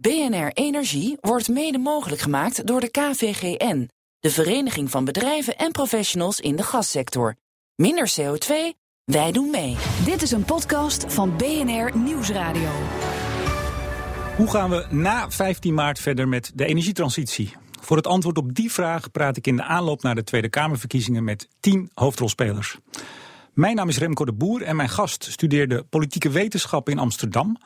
BNR Energie wordt mede mogelijk gemaakt door de KVGN, de Vereniging van Bedrijven en Professionals in de Gassector. Minder CO2, wij doen mee. Dit is een podcast van BNR Nieuwsradio. Hoe gaan we na 15 maart verder met de energietransitie? Voor het antwoord op die vraag praat ik in de aanloop naar de Tweede Kamerverkiezingen met 10 hoofdrolspelers. Mijn naam is Remco de Boer en mijn gast studeerde politieke wetenschap in Amsterdam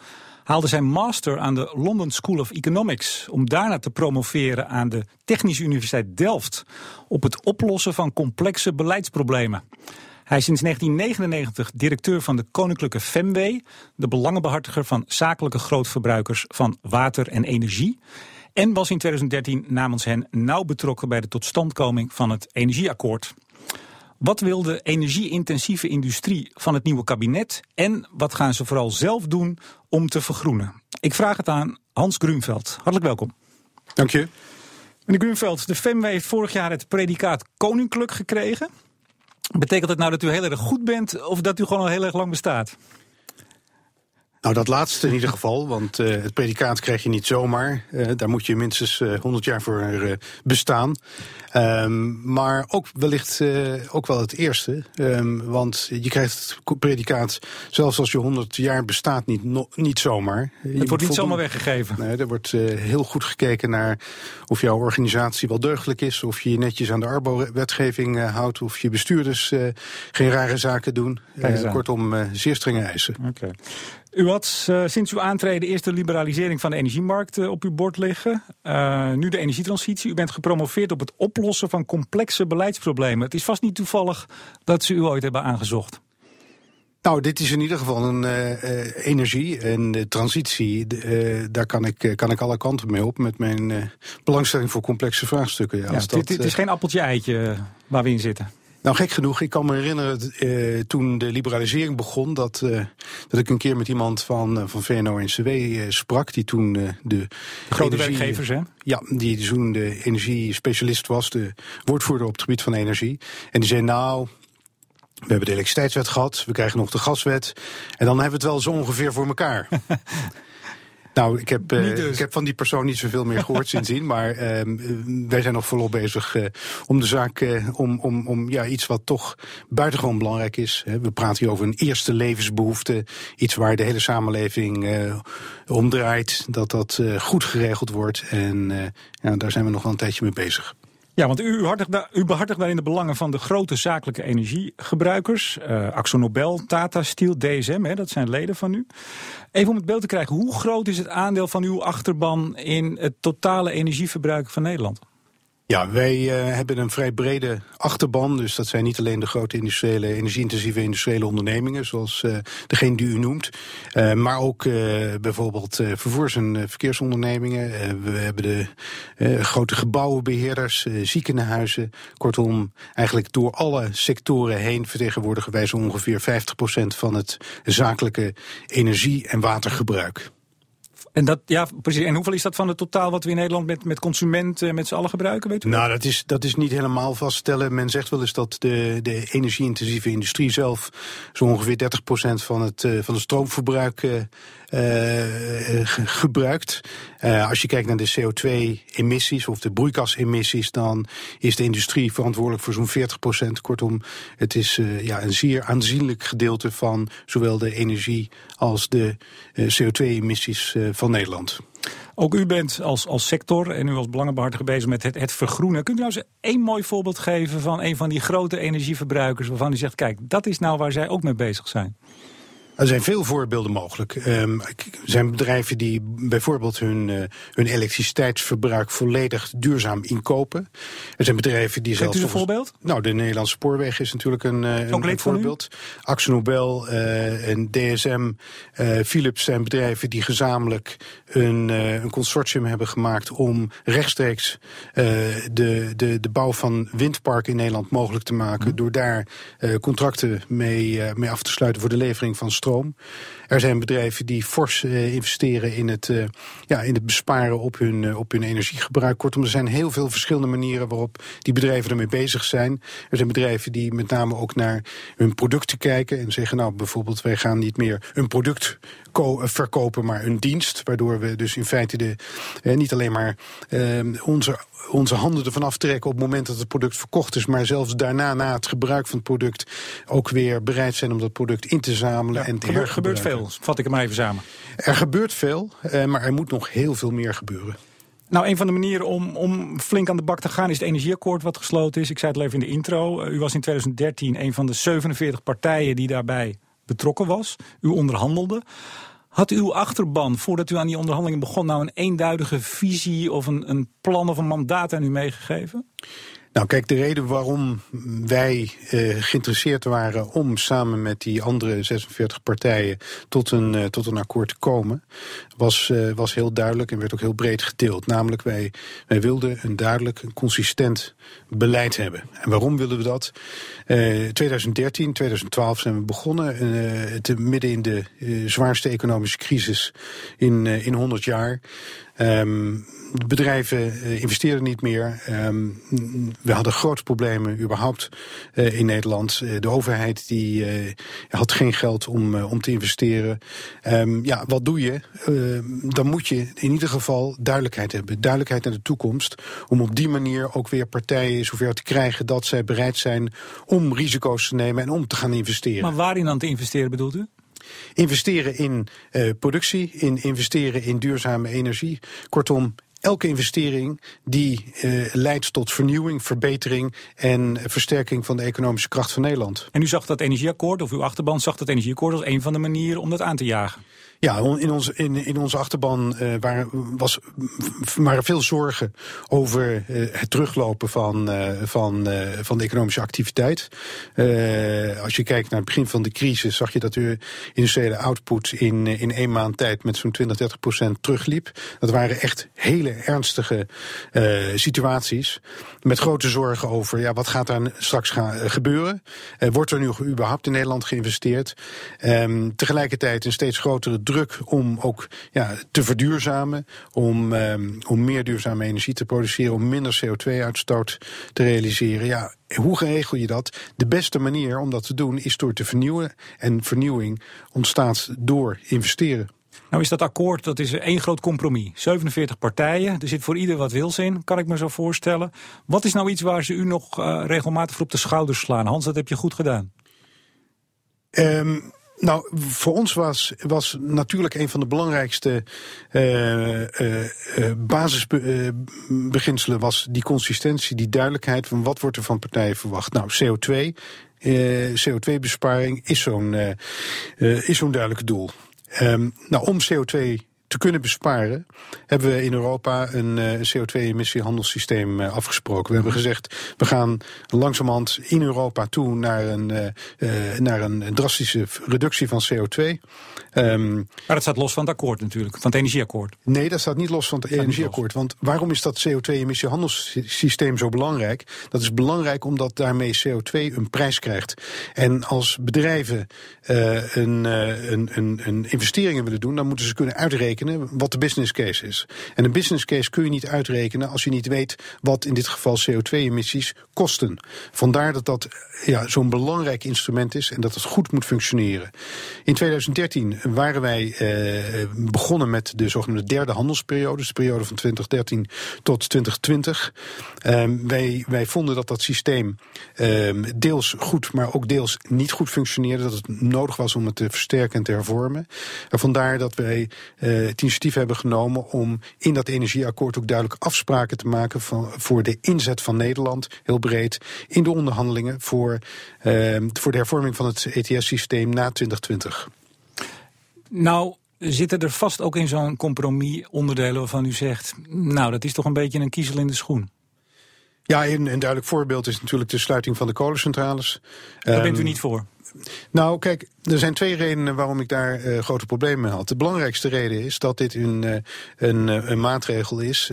haalde zijn master aan de London School of Economics om daarna te promoveren aan de Technische Universiteit Delft op het oplossen van complexe beleidsproblemen. Hij is sinds 1999 directeur van de Koninklijke FEMW, de belangenbehartiger van zakelijke grootverbruikers van water en energie. En was in 2013 namens hen nauw betrokken bij de totstandkoming van het Energieakkoord. Wat wil de energie-intensieve industrie van het nieuwe kabinet en wat gaan ze vooral zelf doen om te vergroenen? Ik vraag het aan Hans Grunveld. Hartelijk welkom. Dank je. Meneer Grunveld, de FEMW heeft vorig jaar het predicaat koninklijk gekregen. Betekent dat nou dat u heel erg goed bent of dat u gewoon al heel erg lang bestaat? Nou, dat laatste in ieder geval, want uh, het predicaat krijg je niet zomaar. Uh, daar moet je minstens uh, 100 jaar voor bestaan. Um, maar ook wellicht ook wel het eerste. Um, want je krijgt het predicaat, zelfs als je 100 jaar bestaat, niet, no, niet zomaar. Je het wordt niet zomaar weggegeven. Nee, er wordt heel goed gekeken naar of jouw organisatie wel deugdelijk is. Of je je netjes aan de Arbo-wetgeving houdt. Of je bestuurders geen rare zaken doen. kortom, zeer strenge eisen. Okay. U had uh, sinds uw aantreden eerst de liberalisering van de energiemarkt uh, op uw bord liggen. Uh, nu de energietransitie. U bent gepromoveerd op het oplossen van complexe beleidsproblemen. Het is vast niet toevallig dat ze u ooit hebben aangezocht. Nou, dit is in ieder geval een energie en de transitie. daar kan ik, kan ik alle kanten mee op met mijn belangstelling voor complexe vraagstukken. Ja, ja, dat, het is geen appeltje-eitje waar we in zitten. Nou, gek genoeg, ik kan me herinneren uh, toen de liberalisering begon, dat, uh, dat ik een keer met iemand van, uh, van VNO-NCW sprak, die toen de, de, grote energie, werkgevers, hè? Ja, die toen de energiespecialist was, de woordvoerder op het gebied van energie. En die zei, nou, we hebben de elektriciteitswet gehad, we krijgen nog de gaswet, en dan hebben we het wel zo ongeveer voor elkaar. Nou, ik heb, uh, dus. ik heb van die persoon niet zoveel meer gehoord sindsdien. Maar uh, wij zijn nog volop bezig uh, om de zaak, uh, om, om, om ja, iets wat toch buitengewoon belangrijk is. We praten hier over een eerste levensbehoefte. Iets waar de hele samenleving om draait. Dat dat goed geregeld wordt. En ja, daar zijn we nog wel een tijdje mee bezig. Ja, want u, u behartigt daarin de belangen van de grote zakelijke energiegebruikers. Uh, AxoNobel, Tata Steel, DSM, hè, dat zijn leden van u. Even om het beeld te krijgen, hoe groot is het aandeel van uw achterban in het totale energieverbruik van Nederland? Ja, wij uh, hebben een vrij brede achterban. Dus dat zijn niet alleen de grote industriële, energie-intensieve industriële ondernemingen, zoals uh, degene die u noemt. Uh, maar ook bijvoorbeeld vervoers- en verkeersondernemingen. we hebben de grote gebouwenbeheerders, ziekenhuizen. Kortom, eigenlijk door alle sectoren heen vertegenwoordigen wij zo ongeveer 50% van het zakelijke energie- en watergebruik. En, dat, ja, precies. en hoeveel is dat van het totaal wat we in Nederland met, met consumenten met z'n allen gebruiken? Weet u nou, dat is, dat is niet helemaal vaststellen. Men zegt wel eens dat de, de energie-intensieve industrie zelf zo ongeveer 30% van het, uh, van het stroomverbruik uh, gebruikt. als je kijkt naar de CO2-emissies of de broeikasemissies, dan is de industrie verantwoordelijk voor zo'n 40%. Kortom, het is ja, een zeer aanzienlijk gedeelte van zowel de energie als de CO2-emissies van Nederland. Ook u bent als, als sector en u als belangenbehartiger bezig met het, het vergroenen. Kunt u nou eens één mooi voorbeeld geven van een van die grote energieverbruikers... waarvan u zegt, kijk, dat is nou waar zij ook mee bezig zijn? Er zijn veel voorbeelden mogelijk. Um, er zijn bedrijven die bijvoorbeeld hun, uh, hun elektriciteitsverbruik volledig duurzaam inkopen. Er zijn bedrijven die zelfs. U een voorbeeld? Nou, de Nederlandse Spoorweg is natuurlijk een, uh, een, een voorbeeld. Axel Nobel uh, en DSM, Philips zijn bedrijven die gezamenlijk een, een consortium hebben gemaakt om rechtstreeks de, de, de bouw van windparken in Nederland mogelijk te maken. Hm. Door daar contracten mee, mee af te sluiten voor de levering van stroom. Er zijn bedrijven die fors investeren in het, ja, in het besparen op hun, op hun energiegebruik. Kortom, er zijn heel veel verschillende manieren waarop die bedrijven ermee bezig zijn. Er zijn bedrijven die met name ook naar hun producten kijken en zeggen, nou bijvoorbeeld, wij gaan niet meer een product verkopen, maar een dienst. Waardoor we dus in feite de, niet alleen maar onze onze handen ervan aftrekken op het moment dat het product verkocht is, maar zelfs daarna, na het gebruik van het product, ook weer bereid zijn om dat product in te zamelen en te Er gebeurt veel, vat ik hem even samen. Er gebeurt veel, eh, maar er moet nog heel veel meer gebeuren. Nou, een van de manieren om, om flink aan de bak te gaan is het energieakkoord wat gesloten is. Ik zei het al even in de intro. Eh, u was in 2013 een van de 47 partijen die daarbij betrokken was. U onderhandelde. Had uw achterban, voordat u aan die onderhandelingen begon, nou een eenduidige visie of een, een plan of een mandaat aan u meegegeven? Nou, kijk, de reden waarom wij eh, geïnteresseerd waren om samen met die andere 46 partijen tot een, uh, tot een akkoord te komen, was, uh, was heel duidelijk en werd ook heel breed gedeeld. Namelijk, wij, wij wilden een duidelijk, consistent beleid hebben. En waarom wilden we dat? 2013, 2012 zijn we begonnen, te, midden in de zwaarste economische crisis in, in 100 jaar. Um, bedrijven investeerden niet meer. Um, we hadden grote problemen überhaupt uh, in Nederland. Uh, de overheid die had geen geld om, om te investeren. Um, ja, wat doe je? dan moet je in ieder geval duidelijkheid hebben. Duidelijkheid naar de toekomst. Om op die manier ook weer partijen zover te krijgen dat zij bereid zijn om risico's te nemen en om te gaan investeren. Maar waarin dan te investeren bedoelt u? Investeren in uh, productie, in investeren in duurzame energie. Kortom, elke investering die uh, leidt tot vernieuwing, verbetering en versterking van de economische kracht van Nederland. En u zag dat energieakkoord, of uw achterban zag dat energieakkoord als een van de manieren om dat aan te jagen? Ja, in, ons, in, in onze achterban uh, waren, was, waren veel zorgen over uh, het teruglopen van, uh, van, van de economische activiteit. als je kijkt naar het begin van de crisis, zag je dat de industriële output in, in één maand tijd met zo'n 20, 30 procent terugliep. Dat waren echt hele ernstige situaties. Met grote zorgen over ja, wat gaat er straks gaan gebeuren. wordt er nu überhaupt in Nederland geïnvesteerd? Um, tegelijkertijd een steeds grotere druk om ook ja, te verduurzamen, om, um, om meer duurzame energie te produceren, om minder CO2-uitstoot te realiseren. Ja, hoe regel je dat? De beste manier om dat te doen is door te vernieuwen. En vernieuwing ontstaat door investeren. Nou is dat akkoord, dat is één groot compromis. 47 partijen, er zit voor ieder wat wils in, kan ik me zo voorstellen. Wat is nou iets waar ze u nog uh, regelmatig voor op de schouders slaan? Hans, dat heb je goed gedaan. Um, nou, voor ons was, was natuurlijk een van de belangrijkste uh, uh, basisbeginselen was die consistentie, die duidelijkheid van wat wordt er van partijen verwacht. Nou, CO2, CO2-besparing is zo'n duidelijk doel. Um, nou, om CO2 te kunnen besparen, hebben we in Europa een, uh, CO2-emissiehandelssysteem uh, afgesproken. We hebben gezegd, we gaan langzamerhand in Europa toe naar een, uh, naar een drastische reductie van CO2. Um, ehm, maar dat staat los van het akkoord natuurlijk, van het energieakkoord. Nee, dat staat niet los van het energieakkoord. Want waarom is dat CO2-emissiehandelssysteem zo belangrijk? Dat is belangrijk omdat daarmee CO2 een prijs krijgt. En als bedrijven een, een, een, een investeringen willen doen, dan moeten ze kunnen uitrekenen wat de business case is. En een business case kun je niet uitrekenen als je niet weet wat in dit geval CO2-emissies kosten. Vandaar dat dat ja, zo'n belangrijk instrument is en dat het goed moet functioneren. In 2013 waren wij eh, begonnen met de zogenaamde derde handelsperiode, dus de periode van 2013 tot 2020. Um, wij, wij vonden dat dat systeem um, deels goed, maar ook deels niet goed functioneerde. Dat het nodig was om het te versterken en te hervormen. En vandaar dat wij uh, het initiatief hebben genomen om in dat energieakkoord ook duidelijk afspraken te maken voor de inzet van Nederland, heel breed, in de onderhandelingen voor, uh, voor de hervorming van het ETS-systeem na 2020. Nou, zitten er vast ook in zo'n compromis onderdelen waarvan u zegt, nou, dat is toch een beetje een kiezel in de schoen? Ja, een, een duidelijk voorbeeld is natuurlijk de sluiting van de kolencentrales. Daar bent u ehm, niet voor? nou, kijk, er zijn twee redenen waarom ik daar uh, grote problemen mee had. De belangrijkste reden is dat dit een, uh, een, een, maatregel is.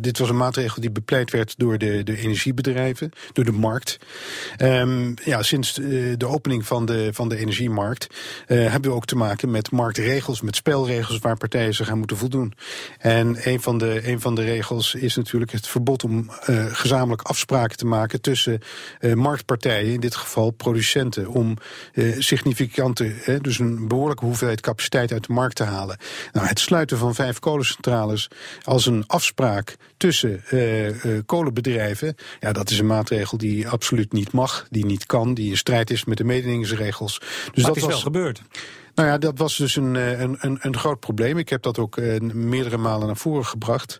Dit was een maatregel die bepleit werd door de, de energiebedrijven, door de markt. Um, ja, sinds de opening van de, van de energiemarkt hebben we ook te maken met marktregels, met spelregels waar partijen zich aan moeten voldoen. En een van de, een van de regels is natuurlijk het verbod om gezamenlijk afspraken te maken tussen marktpartijen, in dit geval producenten, om significant hè, dus een behoorlijke hoeveelheid capaciteit uit de markt te halen. Nou, het sluiten van vijf kolencentrales als een afspraak tussen uh, uh, kolenbedrijven, ja, dat is een maatregel die absoluut niet mag, die niet kan, die in strijd is met de mededingingsregels. Dus dat is was, wel gebeurd. Nou ja, dat was dus een, eh, een, een, een groot probleem. Ik heb dat ook uh, meerdere malen naar voren gebracht.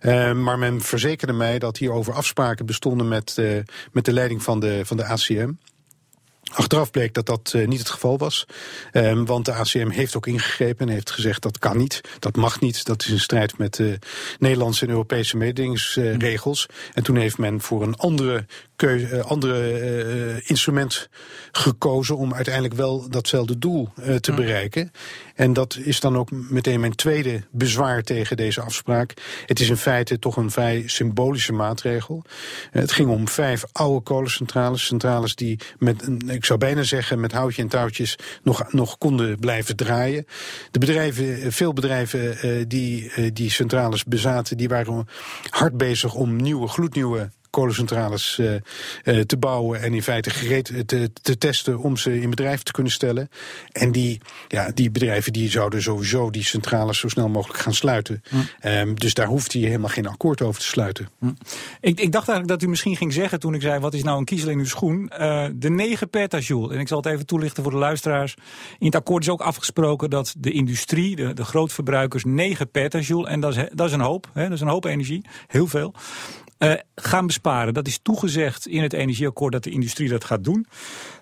Uh, maar men verzekerde mij dat hierover afspraken bestonden met, uh, met de leiding van de, van de ACM. Achteraf bleek dat dat uh, niet het geval was. Um, want de ACM heeft ook ingegrepen en heeft gezegd dat kan niet, dat mag niet. Dat is in strijd met de Nederlandse en Europese mededingingsregels. En toen heeft men voor een andere keuze, uh, andere uh, instrument gekozen om uiteindelijk wel datzelfde doel te bereiken. En dat is dan ook meteen mijn tweede bezwaar tegen deze afspraak. Het is in feite toch een vrij symbolische maatregel. het ging om vijf oude kolencentrales, centrales die met, ik zou bijna zeggen, met houtje en touwtjes nog, nog konden blijven draaien. De bedrijven, veel bedrijven die die centrales bezaten, die waren hard bezig om nieuwe, gloednieuwe kolencentrales uh, uh, te bouwen en in feite gereed te, te, testen om ze in bedrijf te kunnen stellen. En die, ja, die bedrijven die zouden sowieso die centrales zo snel mogelijk gaan sluiten. Hm. Um, dus daar hoeft hij helemaal geen akkoord over te sluiten. Hm. Ik, ik, dacht eigenlijk dat u misschien ging zeggen toen ik zei wat is nou een kiezel in uw schoen? Uh, de 9 petajoule. En ik zal het even toelichten voor de luisteraars. In het akkoord is ook afgesproken dat de industrie, de, de grootverbruikers, 9 petajoule, en dat is, dat is een hoop, hè, dat is een hoop energie, heel veel. Uh, gaan besparen. Dat is toegezegd in het energieakkoord dat de industrie dat gaat doen.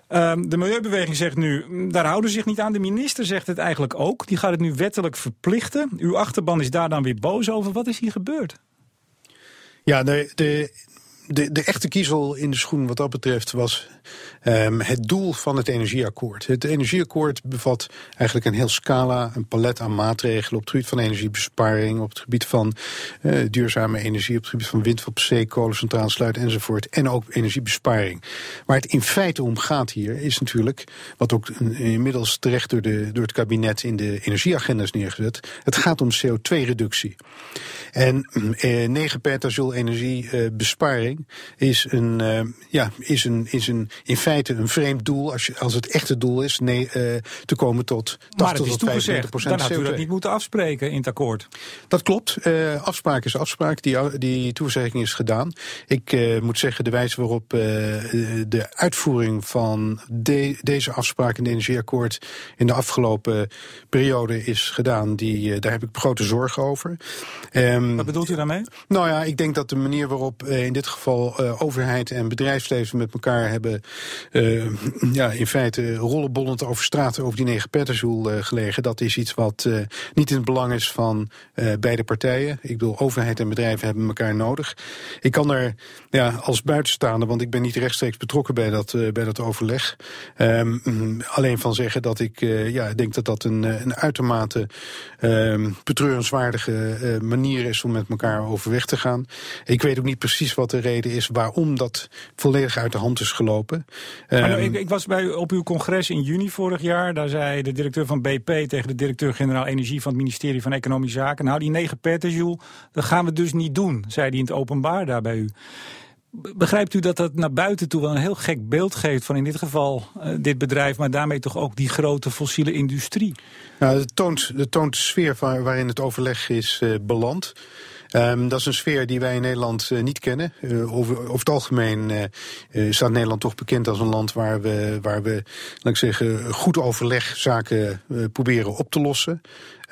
Uh, de Milieubeweging zegt nu, mm, daar houden ze zich niet aan. De minister zegt het eigenlijk ook. Die gaat het nu wettelijk verplichten. Uw achterban is daar dan weer boos over. Wat is hier gebeurd? Ja, de, de, de, de echte kiezel in de schoen wat dat betreft was um, het doel van het energieakkoord. Het energieakkoord bevat eigenlijk een heel scala, een palet aan maatregelen op het gebied van energiebesparing, op het gebied van uh, duurzame energie, op het gebied van wind op zee, kolencentrales sluiten enzovoort. En ook energiebesparing. Waar het in feite om gaat hier is natuurlijk, wat ook inmiddels terecht door, de, door het kabinet in de energieagenda is neergezet, het gaat om CO2-reductie. En uh, 9 petajoule energiebesparing is een, uh, ja, is een, is een in feite een vreemd doel, als, je, als het echte doel is, nee, uh, te komen tot 80 tot 95 procent. Dan had u dat niet moeten afspreken in het akkoord. Dat klopt. Uh, afspraak is afspraak. Die, die toezegging is gedaan. Ik moet zeggen, de wijze waarop de uitvoering van de, deze afspraak in het energieakkoord in de afgelopen periode is gedaan, die, daar heb ik grote zorgen over. Um, Wat bedoelt u daarmee? Nou ja, ik denk dat de manier waarop in dit geval overheid en bedrijfsleven met elkaar hebben uh, ja, in feite rollenbollend over straat over die negen petajoule uh, gelegen. Dat is iets wat niet in het belang is van beide partijen. Ik bedoel, overheid en bedrijven hebben elkaar nodig. Ik kan er ja, als buitenstaander, want ik ben niet rechtstreeks betrokken bij dat, bij dat overleg, um, alleen van zeggen dat ik ja, denk dat dat een, een uitermate um, betreurenswaardige manier is om met elkaar overweg te gaan. Ik weet ook niet precies wat de reden is waarom dat volledig uit de hand is gelopen. Maar nou, ik, ik, was bij, op uw congres in juni vorig jaar. Daar zei de directeur van BP tegen de directeur-generaal Energie van het ministerie van Economische Zaken. Nou, die 9 petajoule, dat gaan we dus niet doen, zei hij in het openbaar daar bij u. Begrijpt u dat dat naar buiten toe wel een heel gek beeld geeft van in dit geval uh, dit bedrijf, maar daarmee toch ook die grote fossiele industrie? Nou, het toont, het toont de sfeer waarin het overleg is uh, beland. Um, dat is een sfeer die wij in Nederland uh, niet kennen. Uh, over, het algemeen uh, staat Nederland toch bekend als een land waar we, waar we laat ik zeggen, goed overleg zaken proberen op te lossen.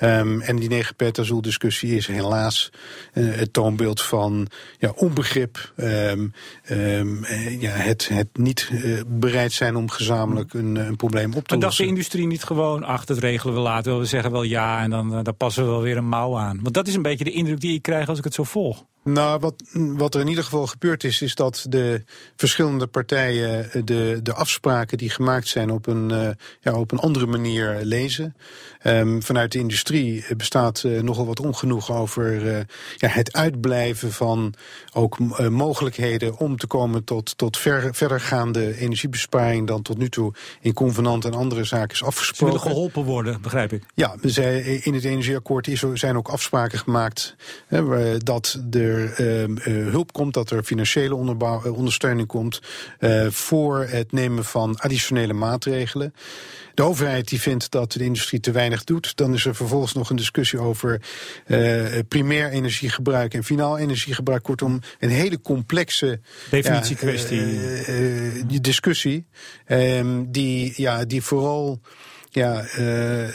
Um, en die negen petazool discussie is helaas uh, het toonbeeld van ja, onbegrip. Um, um, ja, het, het niet uh, bereid zijn om gezamenlijk een, een probleem op te lossen. Maar dacht de industrie niet gewoon, ach, dat regelen we later. We zeggen wel ja en dan, dan passen we wel weer een mouw aan. Want dat is een beetje de indruk die ik krijg als ik het zo volg. Nou, wat, wat er in ieder geval gebeurd is, is dat de verschillende partijen de, de afspraken die gemaakt zijn op een, uh, ja, op een andere manier lezen. Um, vanuit de industrie bestaat uh, nogal wat ongenoeg over uh, ja, het uitblijven van ook mogelijkheden om te komen tot, tot ver, verdergaande energiebesparing dan tot nu toe in convenant en andere zaken is afgesproken. Ze willen geholpen worden, begrijp ik. Ja, in het energieakkoord is, zijn ook afspraken gemaakt hè, dat de er uh, hulp komt, dat er financiële onderbouw, uh, ondersteuning komt uh, voor het nemen van additionele maatregelen. De overheid die vindt dat de industrie te weinig doet. Dan is er vervolgens nog een discussie over primair energiegebruik en finaal energiegebruik. Kortom, een hele complexe definitiekwestie. Ja, discussie. Ehm, die, ja, die vooral ja,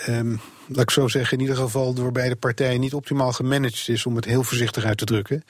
um, laat ik zo zeggen, in ieder geval door beide partijen niet optimaal gemanaged is, om het heel voorzichtig uit te drukken.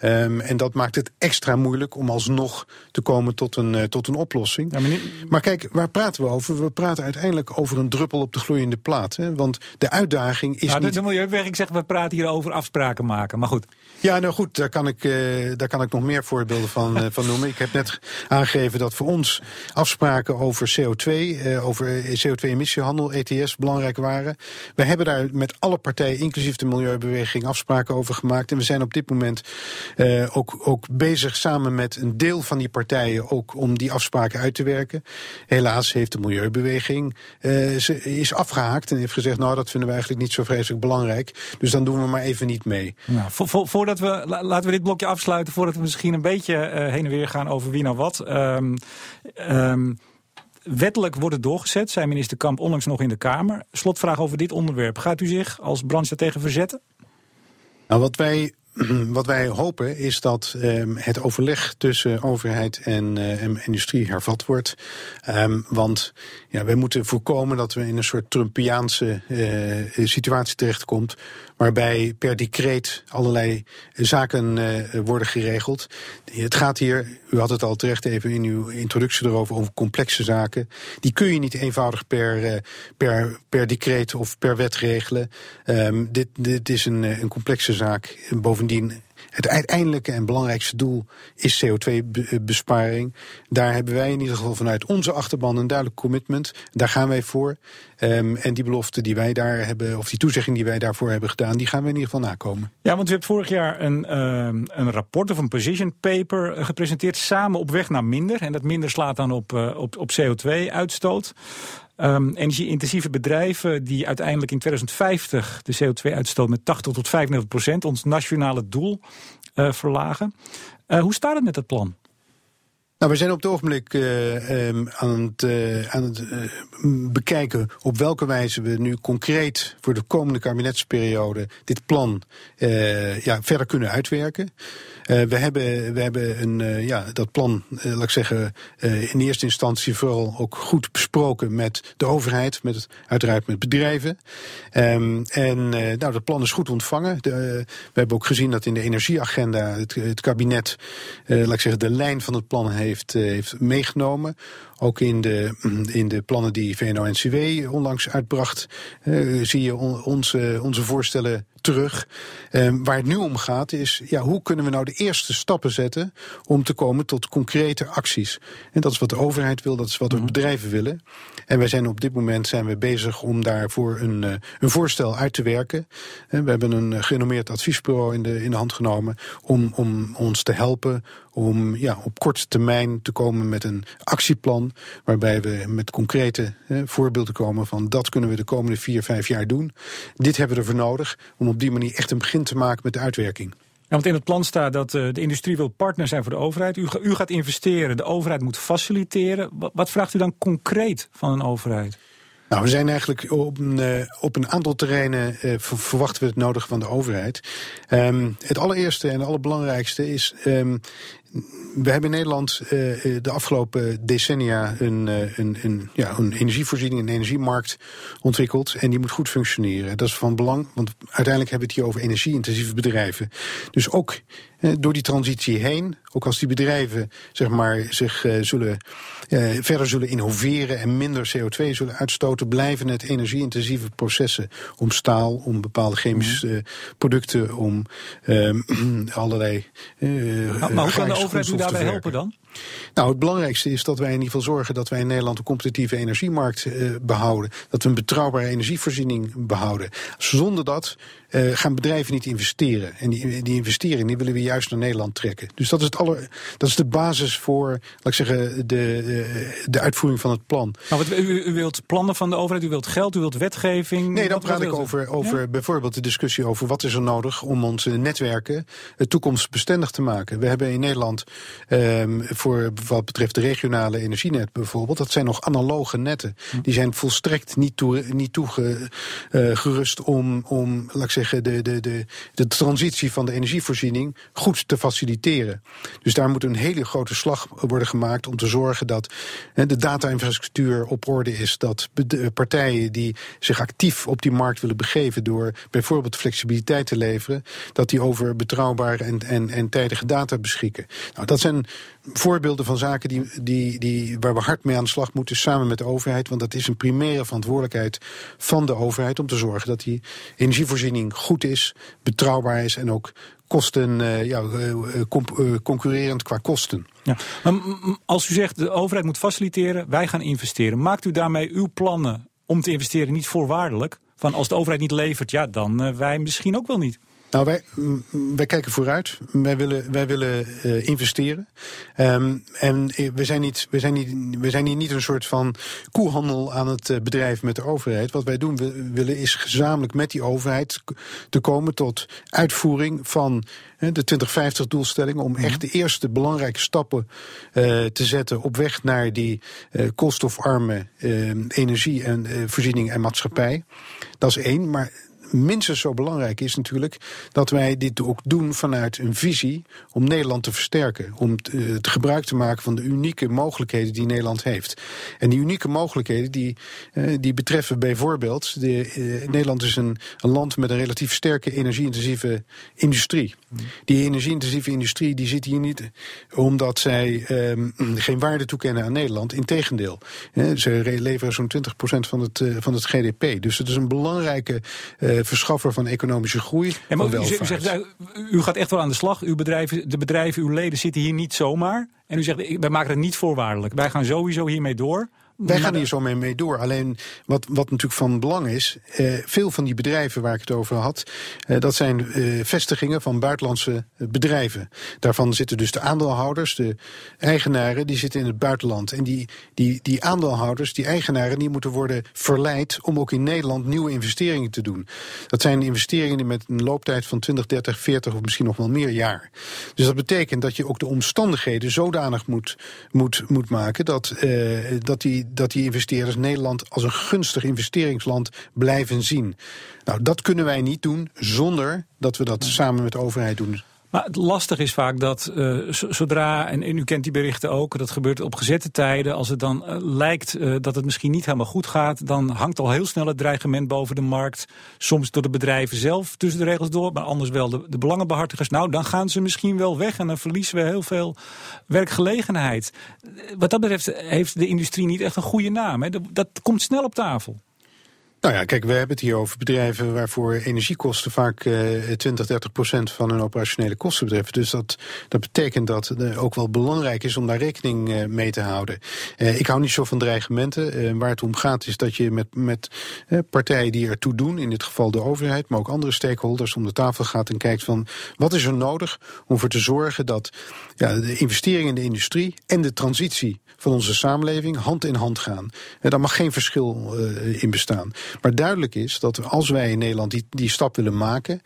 Ja. Um, en dat maakt het extra moeilijk om alsnog te komen tot een, uh, tot een oplossing. Ja, maar, niet... maar, kijk, waar praten we over? We praten uiteindelijk over een druppel op de gloeiende plaat. Hè? Want de uitdaging is. Nou, niet... De Milieuwerking zegt, we praten hier over afspraken maken. Maar goed. Ja, nou goed, daar kan ik, uh, daar kan ik nog meer voorbeelden van, uh, van noemen. Ik heb net aangegeven dat voor ons afspraken over CO2, uh, over CO2-emissiehandel, ETS, belangrijk waren. We hebben daar met alle partijen, inclusief de Milieubeweging, afspraken over gemaakt. En we zijn op dit moment uh, ook, ook bezig samen met een deel van die partijen ook om die afspraken uit te werken. Helaas heeft de Milieubeweging uh, ze is afgehaakt en heeft gezegd: Nou, dat vinden we eigenlijk niet zo vreselijk belangrijk. Dus dan doen we maar even niet mee. Nou, vo vo voordat we, laten we dit blokje afsluiten, voordat we misschien een beetje uh, heen en weer gaan over wie nou wat. Um, Wettelijk wordt het doorgezet, zei minister Kamp onlangs nog in de Kamer. Slotvraag over dit onderwerp. Gaat u zich als branche tegen verzetten? Nou, wat wij wat wij hopen is dat um, het overleg tussen overheid en, en industrie hervat wordt. Um, want ja, wij moeten voorkomen dat we in een soort Trumpiaanse uh, situatie terechtkomt. Waarbij per decreet allerlei zaken uh, worden geregeld. Het gaat hier, u had het al terecht even in uw introductie erover, over complexe zaken. Die kun je niet eenvoudig per, per, per decreet of per wet regelen. Um, dit, dit is een, een complexe zaak. Bovendien het uiteindelijke en belangrijkste doel is CO2-besparing. Daar hebben wij in ieder geval vanuit onze achterban een duidelijk commitment. Daar gaan wij voor. Um, en die belofte die wij daar hebben, of die toezegging die wij daarvoor hebben gedaan, die gaan we in ieder geval nakomen. Ja, want u hebt vorig jaar een, um, een rapport of een position paper eh, gepresenteerd samen op weg naar minder. En dat minder slaat dan op, uh, op, op CO2-uitstoot. Um, energie-intensieve bedrijven die uiteindelijk in 2050 de CO2-uitstoot met 80 tot 95 procent, ons nationale doel, uh, verlagen. Uh, hoe staat het met dat plan? Nou, we zijn op het ogenblik uh, um, aan het, aan het bekijken op welke wijze we nu concreet voor de komende kabinetsperiode dit plan ja, verder kunnen uitwerken. We, hebben, we hebben een, ja, dat plan, laat ik zeggen, in eerste instantie vooral ook goed besproken met de overheid, met, uiteraard met bedrijven. Um, en nou, dat plan is goed ontvangen. De, we hebben ook gezien dat in de energieagenda het, het kabinet, laat ik zeggen, de lijn van het plan heeft eh, heeft meegenomen. Ook in de, in de plannen die VNO-NCW onlangs uitbracht, uh, zie je on, onze, onze voorstellen terug. Um, waar het nu om gaat is, ja, hoe kunnen we nou de eerste stappen zetten om te komen tot concrete acties? En dat is wat de overheid wil, dat is wat de mhm. bedrijven willen. En wij zijn op dit moment zijn we bezig om daarvoor een, uh, een voorstel uit te werken. En we hebben een gerenommeerd adviesbureau in de, in de hand genomen om, om ons te helpen om ja, op korte termijn te komen met een actieplan. Waarbij we met concrete voorbeelden komen van dat kunnen we de komende vier, vijf jaar doen. Dit hebben we ervoor nodig om op die manier echt een begin te maken met de uitwerking. Want in het plan staat dat uh, de industrie wil partner zijn voor de overheid. U, u gaat investeren, de overheid moet faciliteren. Wat, vraagt u dan concreet van een overheid? Nou, we zijn eigenlijk op een, uh, op een aantal terreinen uh, verwachten we het nodig van de overheid. Um, het allereerste en allerbelangrijkste is um, we hebben in Nederland uh, de afgelopen decennia een, uh, een, een, ja, een energievoorziening, een energiemarkt ontwikkeld. En die moet goed functioneren. Dat is van belang, want uiteindelijk hebben we het hier over energie-intensieve bedrijven. Dus ook uh, door die transitie heen, ook als die bedrijven zeg maar, zich zullen, verder zullen innoveren en minder CO2 zullen uitstoten, blijven het energie-intensieve processen om staal, om bepaalde chemische producten, om allerlei. maar, maar hoe kan de overheid daarbij helpen dan? Nou, het belangrijkste is dat wij in ieder geval zorgen dat wij in Nederland een competitieve energiemarkt uh, behouden. Dat we een betrouwbare energievoorziening behouden. Zonder dat uh, gaan bedrijven niet investeren. En die, die investeringen die willen we juist naar Nederland trekken. Dus dat is, het aller, dat is de basis voor, laat ik zeggen, de, de uitvoering van het plan. Nou, wat, u, u, wilt plannen van de overheid, u wilt geld, u wilt wetgeving. Nee, dan praat ik over, over ja? bijvoorbeeld de discussie over wat is er nodig om onze netwerken toekomstbestendig te maken. We hebben in Nederland um, voor wat betreft de regionale energienet bijvoorbeeld, dat zijn nog analoge netten. Hm. Die zijn volstrekt niet, toe, niet toegerust om, om, laat ik zeggen, de, de, de, de transitie van de energievoorziening goed te faciliteren. Dus daar moet een hele grote slag worden gemaakt om te zorgen dat de data-infrastructuur op orde is. Dat partijen die zich actief op die markt willen begeven door bijvoorbeeld flexibiliteit te leveren, dat die over betrouwbare en, en, en tijdige data beschikken. Nou, dat zijn voorbeelden van zaken die, die, die, waar we hard mee aan de slag moeten samen met de overheid. Want dat is een primaire verantwoordelijkheid van de overheid om te zorgen dat die energievoorziening goed is, betrouwbaar is en ook kosten, uh, ja, uh, concurrerend qua kosten. Ja. Als u zegt de overheid moet faciliteren, wij gaan investeren. Maakt u daarmee uw plannen om te investeren niet voorwaardelijk? Van als de overheid niet levert, ja, dan wij misschien ook wel niet. Nou, wij, wij kijken vooruit. Wij willen, wij willen uh, investeren. Um, en we zijn, niet, we, zijn niet, we zijn hier niet een soort van koehandel aan het uh, bedrijven met de overheid. Wat wij doen we willen is gezamenlijk met die overheid te komen tot uitvoering van de 2050-doelstelling. Om echt de eerste belangrijke stappen uh, te zetten op weg naar die uh, koolstofarme energie en voorziening en maatschappij. Dat is één. Maar minstens zo belangrijk is natuurlijk dat wij dit ook doen vanuit een visie om Nederland te versterken. Om het gebruik te maken van de unieke mogelijkheden die Nederland heeft. En die unieke mogelijkheden die, uh, die betreffen bijvoorbeeld. De, uh, Nederland is een, een, land met een relatief sterke energie-intensieve industrie. Die energie-intensieve industrie die zit hier niet omdat zij um, geen waarde toekennen aan Nederland. Integendeel. Ze leveren zo'n 20% van het, van het GDP. Dus het is een belangrijke verschaffer van economische groei. Maar u, u, zegt, u gaat echt wel aan de slag. Uw bedrijven, de bedrijven, uw leden zitten hier niet zomaar. En u zegt, wij maken het niet voorwaardelijk. Wij gaan sowieso hiermee door. Wij gaan hier zo mee, mee door. Alleen wat, wat natuurlijk van belang is, eh, veel van die bedrijven waar ik het over had, eh, dat zijn eh, vestigingen van buitenlandse bedrijven. Daarvan zitten dus de aandeelhouders, de eigenaren, die zitten in het buitenland. En die, die, die aandeelhouders, die eigenaren, die moeten worden verleid om ook in Nederland nieuwe investeringen te doen. Dat zijn investeringen die met een looptijd van 20, 30, 40 of misschien nog wel meer jaar. Dus dat betekent dat je ook de omstandigheden zodanig moet, moet, moet maken dat, eh, dat die dat die investeerders Nederland als een gunstig investeringsland blijven zien. Nou, dat kunnen wij niet doen zonder dat we dat samen met de overheid doen. Maar het lastig is vaak dat uh, zodra, en, u kent die berichten ook, dat gebeurt op gezette tijden. Als het dan uh, lijkt uh, dat het misschien niet helemaal goed gaat, dan hangt al heel snel het dreigement boven de markt. Soms door de bedrijven zelf tussen de regels door, maar anders wel de, de belangenbehartigers. Nou, dan gaan ze misschien wel weg en dan verliezen we heel veel werkgelegenheid. Wat dat betreft heeft de industrie niet echt een goede naam. Hè? Dat komt snel op tafel. Nou ja, kijk, we hebben het hier over bedrijven waarvoor energiekosten vaak uh, 20, 30 procent van hun operationele kosten betreffen. Dus dat, dat betekent dat het ook wel belangrijk is om daar rekening uh, mee te houden. Uh, ik hou niet zo van dreigementen. Waar het om gaat is dat je met, met partijen die ertoe doen, in dit geval de overheid, maar ook andere stakeholders, om de tafel gaat en kijkt van wat is er nodig om ervoor te zorgen dat ja, de investeringen in de industrie en de transitie van onze samenleving hand in hand gaan. daar mag geen verschil in bestaan. Maar duidelijk is dat als wij in Nederland die, die stap willen maken,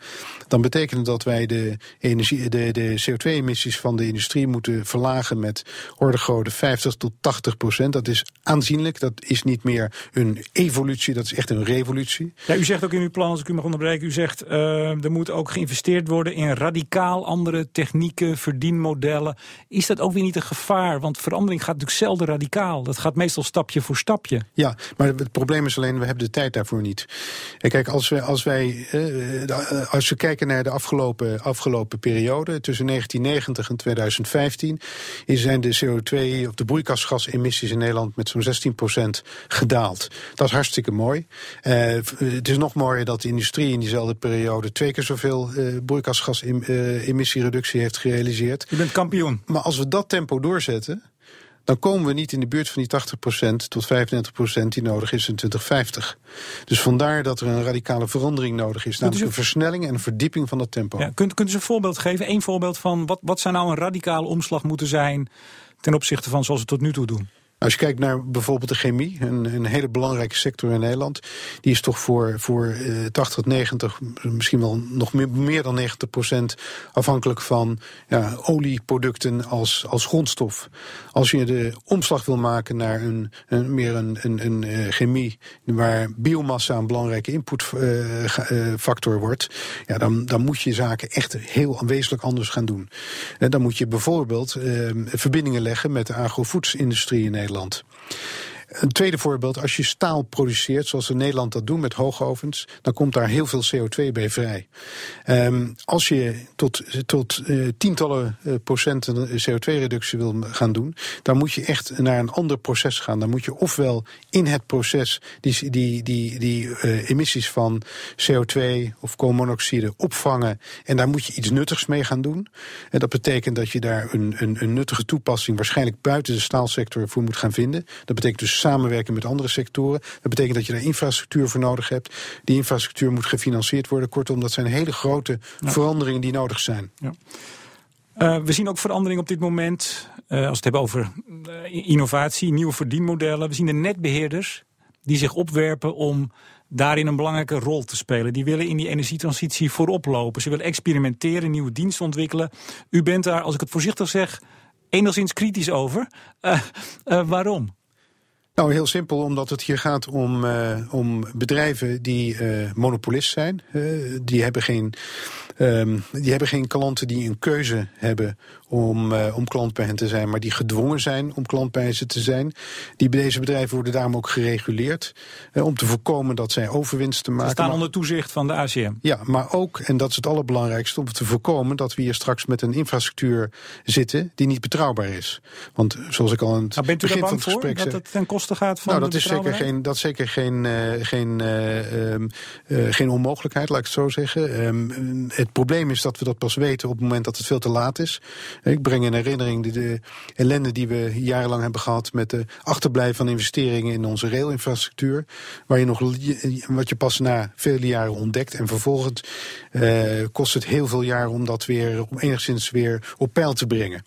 dan betekent dat wij de, energie, de, de CO2-emissies van de industrie moeten verlagen met orde grootte 50 tot 80 procent. Dat is aanzienlijk. Dat is niet meer een evolutie, dat is echt een revolutie. Ja, u zegt ook in uw plan, als ik u mag onderbreken, u zegt uh, er moet ook geïnvesteerd worden in radicaal andere technieken, verdienmodellen. Is dat ook weer niet een gevaar? Want verandering gaat natuurlijk zelden radicaal. Dat gaat meestal stapje voor stapje. Ja, maar het probleem is alleen, we hebben de tijd daarvoor niet. En kijk, als, we, als, wij, uh, als we kijken naar de afgelopen, afgelopen periode, tussen 1990 en 2015, zijn de CO2 of de broeikasgasemissies in Nederland met zo'n 16% gedaald. Dat is hartstikke mooi. Uh, het is nog mooier dat de industrie in diezelfde periode twee keer zoveel uh, broeikasgasemissiereductie heeft gerealiseerd. U bent kampioen. Maar als we dat tempo doorzetten, dan komen we niet in de buurt van die 80% tot 35% die nodig is in 2050. Dus vandaar dat er een radicale verandering nodig is. Namelijk een versnelling en een verdieping van dat tempo. Ja, kunt, kunt u een voorbeeld geven? Eén voorbeeld van wat, wat zou nou een radicale omslag moeten zijn ten opzichte van zoals we tot nu toe doen? Als je kijkt naar bijvoorbeeld de chemie, een, een hele belangrijke sector in Nederland, die is toch voor, voor uh, 80 tot 90, misschien wel nog meer, meer dan 90 procent afhankelijk van ja, olieproducten als, als grondstof. Als je de omslag wil maken naar een, een meer een, een, een uh, chemie waar biomassa een belangrijke inputfactor uh, wordt, ja, dan, dan moet je zaken echt heel wezenlijk anders gaan doen. En dan moet je bijvoorbeeld ehm, verbindingen leggen met de agrovoedsindustrie in Nederland. Nederland. Een tweede voorbeeld, als je staal produceert, zoals we Nederland dat doen met hoogovens, dan komt daar heel veel CO2 bij vrij. Um, als je tot, tot uh, tientallen uh, procenten CO2-reductie wil gaan doen, dan moet je echt naar een ander proces gaan. Dan moet je ofwel in het proces die, die, die, die uh, emissies van CO2 of koolmonoxide opvangen en daar moet je iets nuttigs mee gaan doen. En dat betekent dat je daar een, een, een nuttige toepassing waarschijnlijk buiten de staalsector voor moet gaan vinden. Dat betekent dus samenwerken met andere sectoren. Dat betekent dat je daar infrastructuur voor nodig hebt. Die infrastructuur moet gefinancierd worden. Kortom, dat zijn hele grote veranderingen die nodig zijn. Ja. Uh, we zien ook verandering op dit moment, uh, als we het hebben over uh, innovatie, nieuwe verdienmodellen. We zien de netbeheerders die zich opwerpen om daarin een belangrijke rol te spelen. Die willen in die energietransitie voorop lopen. Ze willen experimenteren, nieuwe diensten ontwikkelen. U bent daar, als ik het voorzichtig zeg, enigszins kritisch over. waarom? Nou, heel simpel, omdat het hier gaat om, uh, om bedrijven die uh, monopolist zijn. Uh, die hebben geen Um, die hebben geen klanten die een keuze hebben om, uh, om klant bij hen te zijn, maar die gedwongen zijn om klant bij ze te zijn. Die, deze bedrijven worden daarom ook gereguleerd uh, om te voorkomen dat zij overwinsten maken. Ze staan onder toezicht van de ACM. Ja, maar ook, en dat is het allerbelangrijkste, om te voorkomen dat we hier straks met een infrastructuur zitten die niet betrouwbaar is. Want zoals ik al aan het nou, bent u begin van het gesprek voor, dat het ten koste gaat van nou, dat is zeker geen, dat is zeker geen, uh, geen, um, geen onmogelijkheid, laat ik het zo zeggen. Um, het probleem is dat we dat pas weten op het moment dat het veel te laat is. Ik breng in herinnering de, de ellende die we jarenlang hebben gehad met de achterblijven van investeringen in onze railinfrastructuur. Waar je nog wat je pas na vele jaren ontdekt. En vervolgens uh, kost het heel veel jaar om dat weer om enigszins weer op peil te brengen.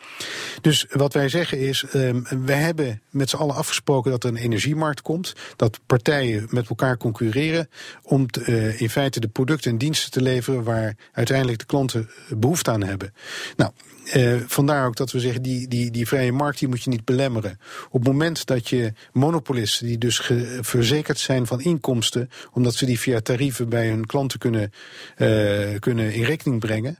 Dus wat wij zeggen is, um, wij hebben met z'n allen afgesproken dat er een energiemarkt komt. Dat partijen met elkaar concurreren om te, uh, in feite de producten en diensten te leveren waar uiteindelijk de klanten behoefte aan hebben. Nou, uh, vandaar ook dat we zeggen, die, die, die vrije markt die moet je niet belemmeren. Op het moment dat je monopolisten, die dus verzekerd zijn van inkomsten, omdat ze die via tarieven bij hun klanten kunnen, uh, kunnen in rekening brengen,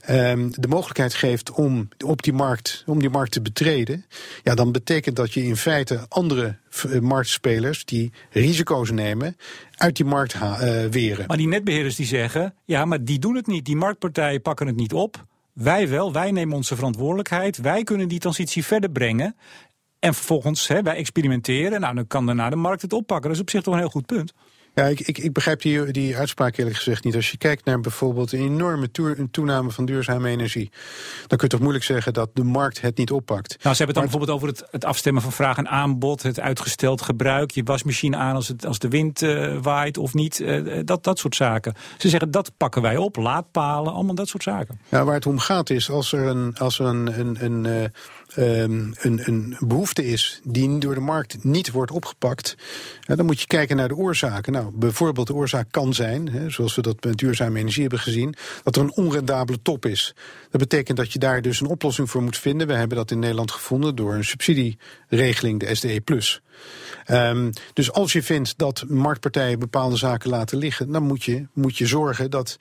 uh, de mogelijkheid geeft om op die markt, om die markt te betreden, ja, dan betekent dat je in feite andere eh, marktspelers die risico's nemen uit die markt uh, weren. Maar die netbeheerders die zeggen, ja, maar die doen het niet. Die marktpartijen pakken het niet op. Wij wel, wij nemen onze verantwoordelijkheid. Wij kunnen die transitie verder brengen. En vervolgens, hè, wij experimenteren. Nou, dan kan daarna de markt het oppakken. Dat is op zich toch een heel goed punt. Ja, ik, ik, ik begrijp die, die uitspraak eerlijk gezegd niet. Als je kijkt naar bijvoorbeeld een enorme toename van duurzame energie, dan kun je toch moeilijk zeggen dat de markt het niet oppakt. Nou, ze hebben het dan bijvoorbeeld over het, het afstemmen van vraag en aanbod, het uitgesteld gebruik, je wasmachine aan als, het, als de wind uh, waait of niet, uh, dat, dat soort zaken. Ze zeggen dat pakken wij op, laadpalen, allemaal dat soort zaken. Ja, waar het om gaat is als er een, als er een, een, een uh, um, een, een behoefte is die door de markt niet wordt opgepakt, dan moet je kijken naar de oorzaken. Nou, bijvoorbeeld de oorzaak kan zijn, zoals we dat met duurzame energie hebben gezien, dat er een onrendabele top is. Dat betekent dat je daar dus een oplossing voor moet vinden. We hebben dat in Nederland gevonden door een subsidieregeling, de SDE. Um, dus als je vindt dat marktpartijen bepaalde zaken laten liggen, dan moet je, moet je zorgen dat,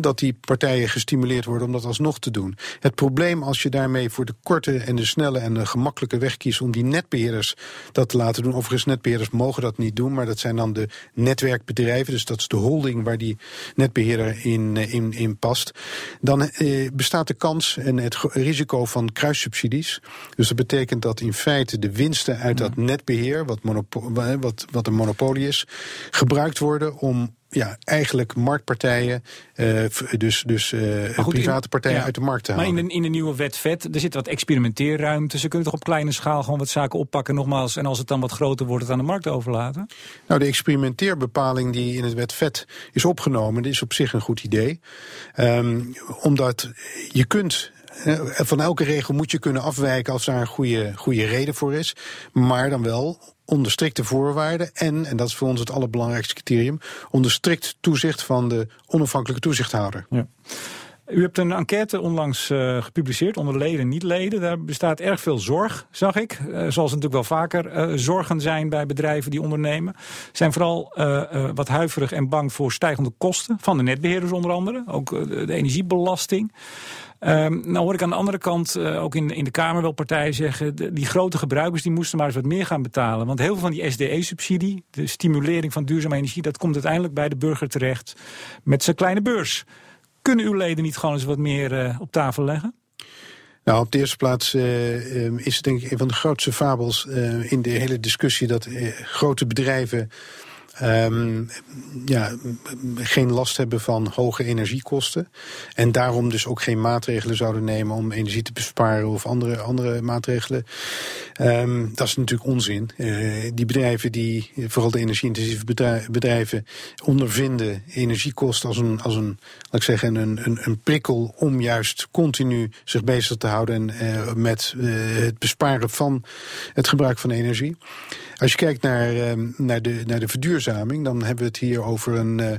dat die partijen gestimuleerd worden om dat alsnog te doen. Het probleem als je daarmee voor de korte en de snelle en de gemakkelijke weg kiest om die netbeheerders dat te laten doen. Overigens, netbeheerders mogen dat niet doen, maar dat zijn dan de netwerkbedrijven. Dus dat is de holding waar die netbeheerder in, uh, in, in past. Dan uh, bestaat de kans en het risico van kruissubsidies. Dus dat betekent dat in feite de winsten uit dat netbeheer, wat wat, wat een monopolie is, gebruikt worden om ja, eigenlijk marktpartijen, uh, dus, dus uh, private partijen uit de markt te halen. Maar in de, in de nieuwe wet vet, er zit wat experimenteerruimte. Ze kunnen toch op kleine schaal gewoon wat zaken oppakken nogmaals. En als het dan wat groter wordt, het aan de markt overlaten? Nou, de experimenteerbepaling die in het wet vet is opgenomen, is op zich een goed idee. Um, omdat je kunt van elke regel moet je kunnen afwijken als daar een goede, goede reden voor is. Maar dan wel onder strikte voorwaarden en, en dat is voor ons het allerbelangrijkste criterium, onder strikt toezicht van de onafhankelijke toezichthouder. Ja. U hebt een enquête onlangs uh, gepubliceerd onder leden en niet-leden. Daar bestaat erg veel zorg, zag ik. Uh, zoals natuurlijk wel vaker uh, zorgen zijn bij bedrijven die ondernemen. Zijn vooral wat huiverig en bang voor stijgende kosten. Van de netbeheerders onder andere. Ook de energiebelasting. Um, nou hoor ik aan de andere kant uh, ook in, in de Kamer wel partijen zeggen... Die grote gebruikers die moesten maar eens wat meer gaan betalen. Want heel veel van die SDE-subsidie, de stimulering van duurzame energie... dat komt uiteindelijk bij de burger terecht met zijn kleine beurs. Kunnen uw leden niet gewoon eens wat meer uh, op tafel leggen? Nou, op de eerste plaats uh, is het denk ik een van de grootste fabels in de hele discussie dat grote bedrijven um, ja, geen last hebben van hoge energiekosten. En daarom dus ook geen maatregelen zouden nemen om energie te besparen of andere, andere maatregelen. Um, dat is natuurlijk onzin. Uh, die bedrijven die, vooral de energie-intensieve bedrijven, ondervinden energiekosten als een, als een laat ik zeggen, een, een, een prikkel om juist continu zich bezig te houden en, uh, met uh, het besparen van het gebruik van energie. Als je kijkt naar, uh, naar, de, naar de verduurzaming, dan hebben we het hier over een, uh,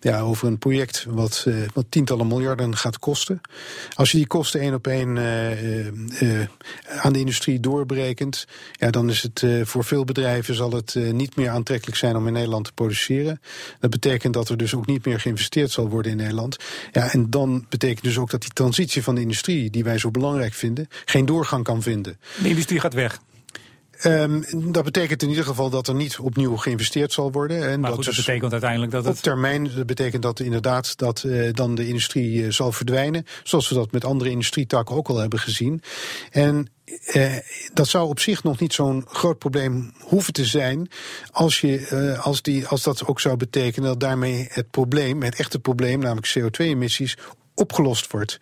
ja, over een project wat, uh, wat tientallen miljarden gaat kosten. Als je die kosten één op één uh, aan de industrie doorbrekent, ja, dan is het voor veel bedrijven zal het niet meer aantrekkelijk zijn om in Nederland te produceren. Dat betekent dat er dus ook niet meer geïnvesteerd zal worden in Nederland. Ja, en dan betekent dus ook dat die transitie van de industrie, die wij zo belangrijk vinden, geen doorgang kan vinden. De industrie gaat weg. Um, dat betekent in ieder geval dat er niet opnieuw geïnvesteerd zal worden. En maar dat, goed, dat betekent uiteindelijk dat het... Op termijn dat betekent dat inderdaad dat uh, dan de industrie uh, zal verdwijnen. Zoals we dat met andere industrietakken ook al hebben gezien. En uh, dat zou op zich nog niet zo'n groot probleem hoeven te zijn. Als, je, als, die, als dat ook zou betekenen dat daarmee het probleem, het echte probleem, namelijk CO2-emissies, opgelost wordt.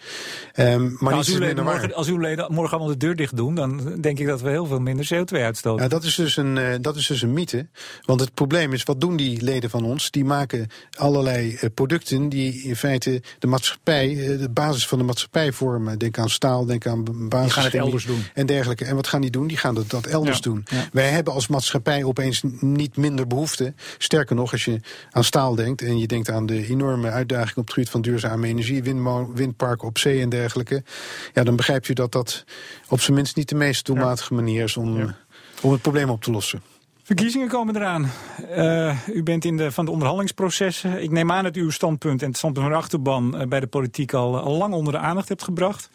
Um, maar nou, als, uw leden morgen, als uw leden morgen allemaal de deur dicht doen, dan denk ik dat we heel veel minder CO2 uitstoten. Ja, dat, is dus een, uh, dat is dus een mythe. Want het probleem is, wat doen die leden van ons? Die maken allerlei uh, producten die in feite de maatschappij, uh, de basis van de maatschappij vormen. Denk aan staal, denk aan basis. Die gaan het elders doen. En dergelijke. En wat gaan die doen? Die gaan dat, dat elders ja. doen. Ja. Wij hebben als maatschappij opeens niet minder behoefte. Sterker nog, als je aan staal denkt en je denkt aan de enorme uitdaging op het gebied van duurzame energie, windmolen windparken op zee en dergelijke. Ja, dan begrijpt u dat dat op zijn minst niet de meest doelmatige manier is om, ja. om het probleem op te lossen. Verkiezingen komen eraan. Uh, u bent in de, van de onderhandelingsprocessen. Ik neem aan dat u uw standpunt en het standpunt van de achterban uh, bij de politiek al, al lang onder de aandacht hebt gebracht.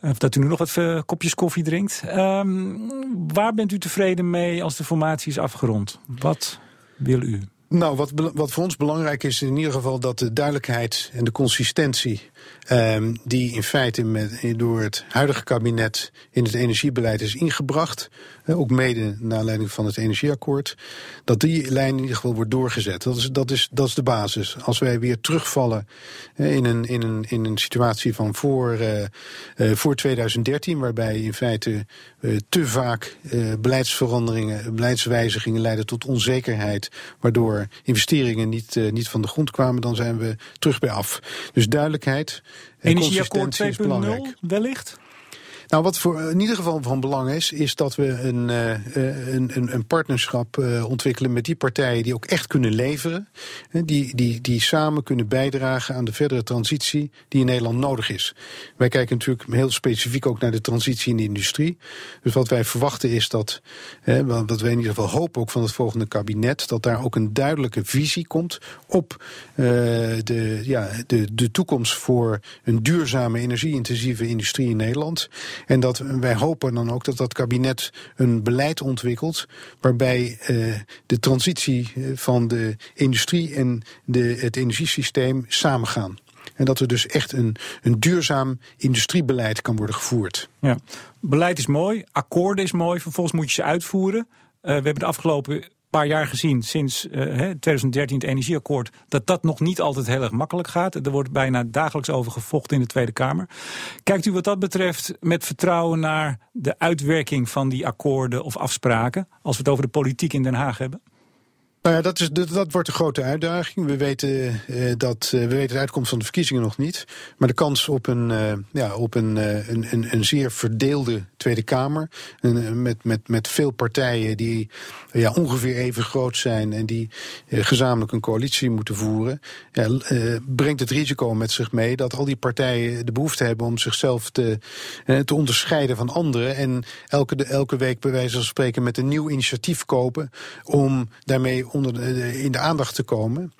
Of dat u nu nog wat uh, kopjes koffie drinkt. Um, waar bent u tevreden mee als de formatie is afgerond? Wat wil u? Nou, wat, wat voor ons belangrijk is in ieder geval dat de duidelijkheid en de consistentie um, die in feite met, door het huidige kabinet in het energiebeleid is ingebracht, ook mede naar aanleiding van het energieakkoord, dat die lijn in ieder geval wordt doorgezet. Dat is, dat is, de basis. Als wij weer terugvallen in, een, in, een, in een situatie van voor, uh, voor 2013, waarbij in feite te vaak beleidsveranderingen, beleidswijzigingen leiden tot onzekerheid, waardoor investeringen niet, niet van de grond kwamen, dan zijn we terug bij af. Dus duidelijkheid Energieakkoord 2.0 wellicht? Nou, wat voor in ieder geval van belang is, is dat we een, een, een, een partnerschap ontwikkelen met die partijen die ook echt kunnen leveren. Die, die, die samen kunnen bijdragen aan de verdere transitie die in Nederland nodig is. Wij kijken natuurlijk heel specifiek ook naar de transitie in de industrie. Dus wat wij verwachten is dat, wat wij in ieder geval hopen ook van het volgende kabinet, dat daar ook een duidelijke visie komt op de, ja, de, de toekomst voor een duurzame energie-intensieve industrie in Nederland. En dat wij hopen dan ook dat dat kabinet een beleid ontwikkelt waarbij uh, de transitie eh, van de industrie en de, het energiesysteem samengaan. En dat er dus echt een, een duurzaam industriebeleid kan worden gevoerd. Ja. Beleid is mooi, akkoorden is mooi, vervolgens moet je ze uitvoeren. Uh, we hebben de afgelopen paar jaar gezien, sinds uh, 2013 het energieakkoord, dat dat nog niet altijd heel erg makkelijk gaat. Er wordt bijna dagelijks over gevochten in de Tweede Kamer. Kijkt u wat dat betreft met vertrouwen naar de uitwerking van die akkoorden of afspraken, als we het over de politiek in Den Haag hebben? Nou ja, dat, is, dat, wordt een grote uitdaging. We weten, uh, dat, uh, we weten de uitkomst van de verkiezingen nog niet. Maar de kans op een, ja, op een, een, een, zeer verdeelde Tweede Kamer. met, met, met veel partijen die ja, ongeveer even groot zijn. en die gezamenlijk een coalitie moeten voeren. Ja, brengt het risico met zich mee dat al die partijen de behoefte hebben om zichzelf te, te onderscheiden van anderen. En elke, elke week bij wijze van spreken met een nieuw initiatief kopen. om daarmee onder de, in de aandacht te komen.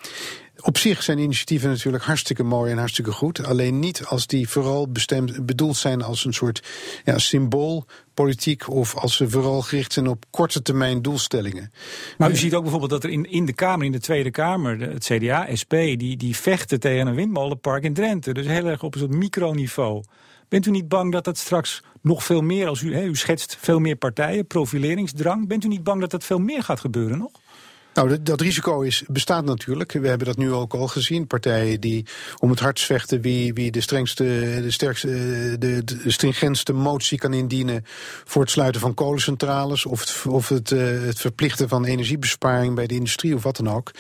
Op zich zijn initiatieven natuurlijk hartstikke mooi en hartstikke goed. Alleen niet als die vooral bestemd, bedoeld zijn als een soort ja, symboolpolitiek. of als ze vooral gericht zijn op korte termijn doelstellingen. Maar u ziet ook bijvoorbeeld dat er in, in de Kamer, in de Tweede Kamer, het CDA, SP, die, die vechten tegen een windmolenpark in Drenthe. Dus heel erg op een soort microniveau. Bent u niet bang dat dat straks nog veel meer, als u, u schetst veel meer partijen, profileringsdrang. Bent u niet bang dat dat veel meer gaat gebeuren nog? Nou, dat risico is, bestaat natuurlijk. We hebben dat nu ook al gezien. Partijen die om het hardst vechten wie, wie de strengste, de sterkste, de, de stringentste motie kan indienen voor het sluiten van kolencentrales of het, of het, uh, het verplichten van energiebesparing bij de industrie of wat dan ook.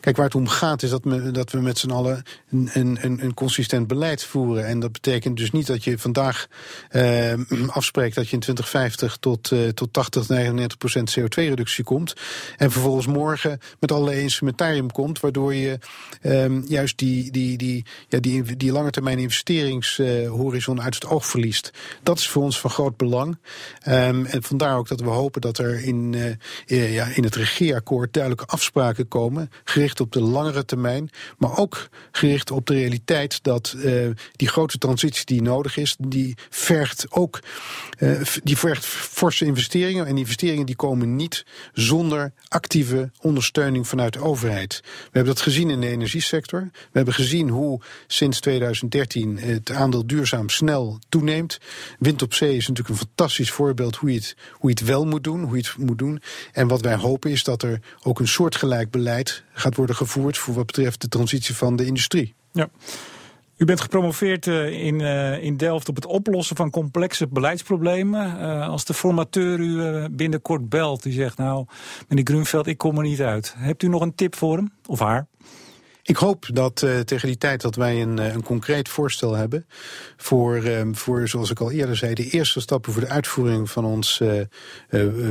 Kijk, waar het om gaat is dat, we, dat we met z'n allen een, een, een consistent beleid voeren. En dat betekent dus niet dat je vandaag uh, afspreekt dat je in 2050 tot, uh, tot 80, 99 procent CO2-reductie komt. En vervolgens morgen met allerlei instrumentarium komt, waardoor je um, juist die, die, die, ja, die, die lange termijn investeringshorizon uit het oog verliest. Dat is voor ons van groot belang. Um, en vandaar ook dat we hopen dat er in, uh, ja, in het regeerakkoord duidelijke afspraken komen, gericht op de langere termijn, maar ook gericht op de realiteit dat uh, die grote transitie die nodig is, die vergt ook die vergt forse investeringen. En investeringen die komen niet zonder actieve ondersteuning vanuit de overheid. We hebben dat gezien in de energiesector. We hebben gezien hoe sinds 2013 het aandeel duurzaam snel toeneemt. Wind op zee is natuurlijk een fantastisch voorbeeld hoe je het, hoe het wel moet doen, hoe je het moet doen. En wat wij hopen is dat er ook een soortgelijk beleid gaat worden gevoerd voor wat betreft de transitie van de industrie. Ja. U bent gepromoveerd eh, in, uh, in Delft op het oplossen van complexe beleidsproblemen. Uh, als de formateur u binnenkort belt, die zegt nou, meneer Grunveld, ik kom er niet uit. Hebt u nog een tip voor hem of haar? Ik hoop dat uh, tegen die tijd dat wij een, een concreet voorstel hebben voor, uh, voor, zoals ik al eerder zei, de eerste stappen voor de uitvoering van ons uh,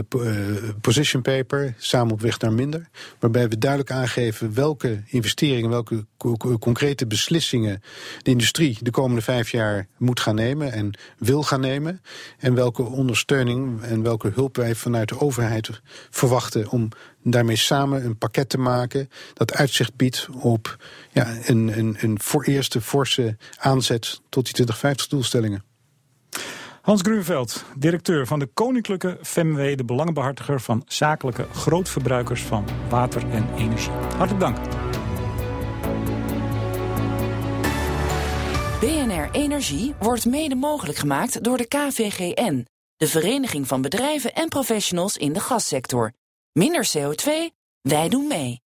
position paper, samen op weg naar minder. Waarbij we duidelijk aangeven welke investeringen, welke co concrete beslissingen de industrie de komende vijf jaar moet gaan nemen en wil gaan nemen. En welke ondersteuning en welke hulp wij vanuit de overheid verwachten om daarmee samen een pakket te maken dat uitzicht biedt op ja, een, een, een voor eerste forse aanzet tot die 2050-doelstellingen. Hans Grunveld, directeur van de Koninklijke FEMW, de belangenbehartiger van zakelijke grootverbruikers van water en energie. Hartelijk dank. BNR Energie wordt mede mogelijk gemaakt door de KVGN, de Vereniging van Bedrijven en Professionals in de Gassector. Minder CO2, wij doen mee.